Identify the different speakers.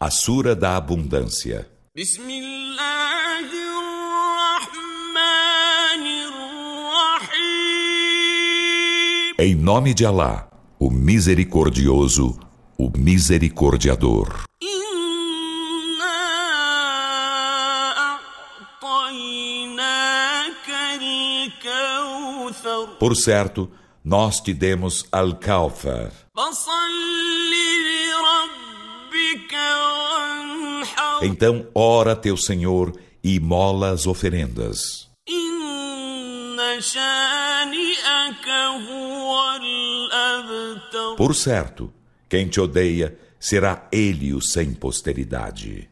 Speaker 1: A Sura da Abundância. Em nome de Alá, o Misericordioso, o Misericordiador. Por certo, nós te demos Al-Kawthar. Então ora teu Senhor e mola as oferendas. Por certo, quem te odeia será ele o sem posteridade.